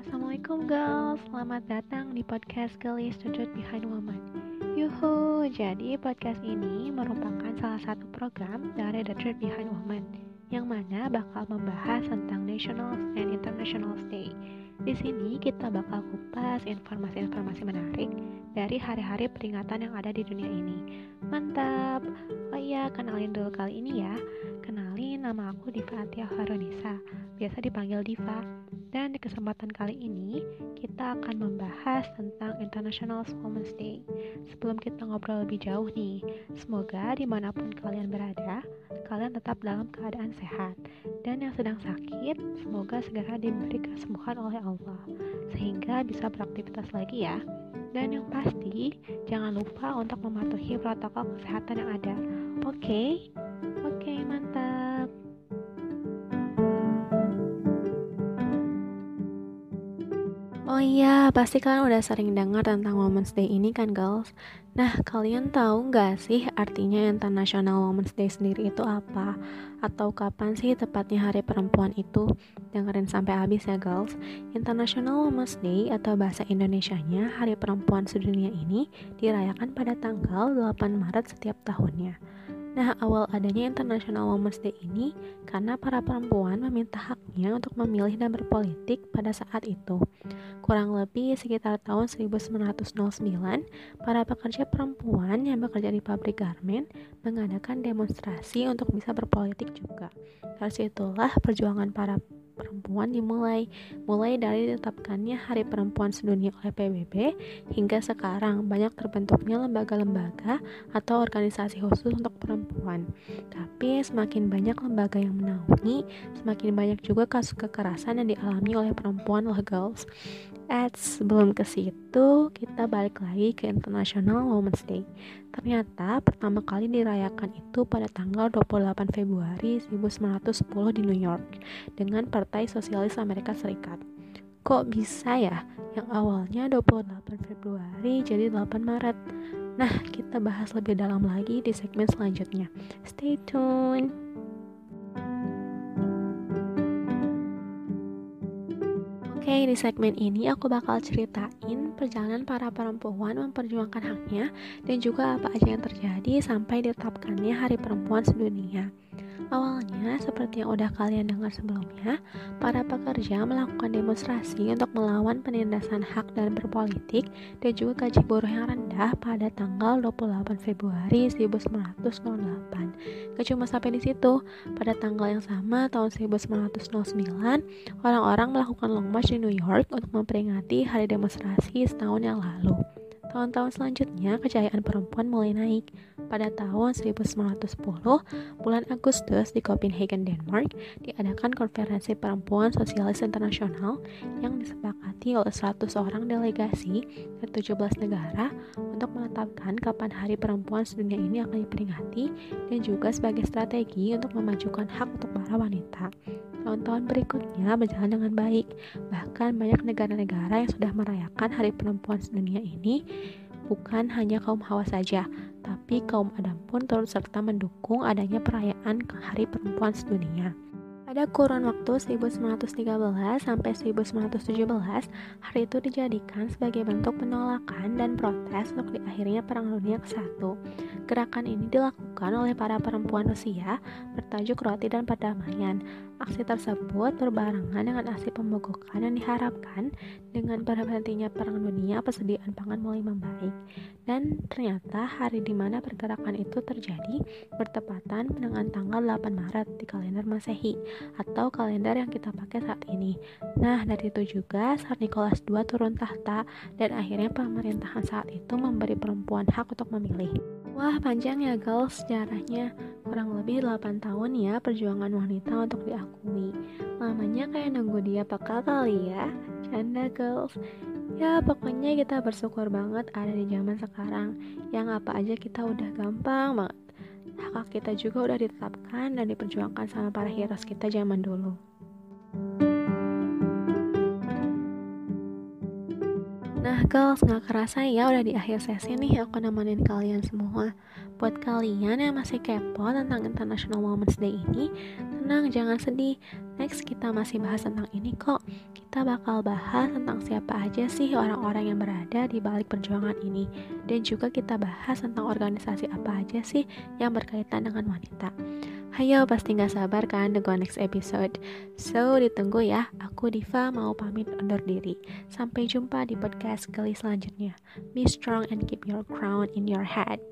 Assalamualaikum girls, selamat datang di podcast Girlies The Truth Behind Woman. Yuhu, jadi podcast ini merupakan salah satu program dari The Truth Behind Woman Yang mana bakal membahas tentang National and International Day Di sini kita bakal kupas informasi-informasi menarik dari hari-hari peringatan yang ada di dunia ini Mantap! Oh iya, kenalin dulu kali ini ya Kenalin, nama aku Diva Atia Harunisa Biasa dipanggil Diva dan di kesempatan kali ini, kita akan membahas tentang International Women's Day. Sebelum kita ngobrol lebih jauh nih, semoga di mana pun kalian berada, kalian tetap dalam keadaan sehat. Dan yang sedang sakit, semoga segera diberi kesembuhan oleh Allah, sehingga bisa beraktivitas lagi ya. Dan yang pasti, jangan lupa untuk mematuhi protokol kesehatan yang ada. Oke? Okay? Oh iya, pasti kalian udah sering dengar tentang Women's Day ini kan, girls? Nah, kalian tahu nggak sih artinya International Women's Day sendiri itu apa? Atau kapan sih tepatnya Hari Perempuan itu? Dengerin sampai habis ya, girls. International Women's Day atau bahasa Indonesianya Hari Perempuan Sedunia ini dirayakan pada tanggal 8 Maret setiap tahunnya. Nah, awal adanya International Women's Day ini karena para perempuan meminta haknya untuk memilih dan berpolitik pada saat itu. Kurang lebih sekitar tahun 1909, para pekerja perempuan yang bekerja di pabrik garment mengadakan demonstrasi untuk bisa berpolitik juga. Dari situlah perjuangan para perempuan dimulai mulai dari ditetapkannya Hari Perempuan Sedunia oleh PBB hingga sekarang banyak terbentuknya lembaga-lembaga atau organisasi khusus untuk perempuan. Tapi semakin banyak lembaga yang menaungi, semakin banyak juga kasus kekerasan yang dialami oleh perempuan loh girls. At sebelum ke situ, kita balik lagi ke International Women's Day. Ternyata pertama kali dirayakan itu pada tanggal 28 Februari 1910 di New York dengan Partai Sosialis Amerika Serikat. Kok bisa ya yang awalnya 28 Februari jadi 8 Maret? Nah, kita bahas lebih dalam lagi di segmen selanjutnya. Stay tuned. Oke, di segmen ini aku bakal ceritain perjalanan para perempuan memperjuangkan haknya dan juga apa aja yang terjadi sampai ditetapkannya Hari Perempuan Sedunia. Awalnya, seperti yang udah kalian dengar sebelumnya, para pekerja melakukan demonstrasi untuk melawan penindasan hak dan berpolitik dan juga gaji buruh yang rendah pada tanggal 28 Februari 1908. Gak cuma sampai di situ, pada tanggal yang sama tahun 1909, orang-orang melakukan long march di New York untuk memperingati hari demonstrasi setahun yang lalu. Tahun-tahun selanjutnya, kejayaan perempuan mulai naik. Pada tahun 1910, bulan Agustus di Copenhagen, Denmark, diadakan konferensi perempuan sosialis internasional yang disepakati oleh 100 orang delegasi dari 17 negara untuk menetapkan kapan Hari Perempuan sedunia ini akan diperingati dan juga sebagai strategi untuk memajukan hak untuk para wanita. Tahun-tahun berikutnya berjalan dengan baik. Bahkan banyak negara-negara yang sudah merayakan Hari Perempuan Sedunia ini bukan hanya kaum hawa saja, tapi kaum Adam pun turut serta mendukung adanya perayaan Hari Perempuan Sedunia. Pada kurun waktu 1913 sampai 1917, hari itu dijadikan sebagai bentuk penolakan dan protes untuk diakhirinya Perang Dunia ke-1. Gerakan ini dilakukan oleh para perempuan Rusia bertajuk Roti dan Perdamaian. Aksi tersebut berbarengan dengan aksi pemogokan yang diharapkan dengan berhentinya perang dunia persediaan pangan mulai membaik. Dan ternyata hari di mana pergerakan itu terjadi bertepatan dengan tanggal 8 Maret di kalender Masehi atau kalender yang kita pakai saat ini. Nah, dari itu juga saat Nicholas II turun tahta dan akhirnya pemerintahan saat itu memberi perempuan hak untuk memilih. Wah, panjang ya girls sejarahnya. Kurang lebih 8 tahun ya perjuangan wanita untuk diakui. Lamanya kayak nunggu dia peka kali ya. Canda girls. Ya pokoknya kita bersyukur banget ada di zaman sekarang yang apa aja kita udah gampang banget. Hak kita juga udah ditetapkan dan diperjuangkan sama para heroes kita zaman dulu. Nah girls, gak kerasa ya udah di akhir sesi nih aku nemenin kalian semua Buat kalian yang masih kepo tentang International Women's Day ini, tenang jangan sedih. Next kita masih bahas tentang ini kok. Kita bakal bahas tentang siapa aja sih orang-orang yang berada di balik perjuangan ini. Dan juga kita bahas tentang organisasi apa aja sih yang berkaitan dengan wanita. Hayo, pasti gak sabar kan dengan next episode. So, ditunggu ya. Aku Diva mau pamit undur diri. Sampai jumpa di podcast kali selanjutnya. Be strong and keep your crown in your head.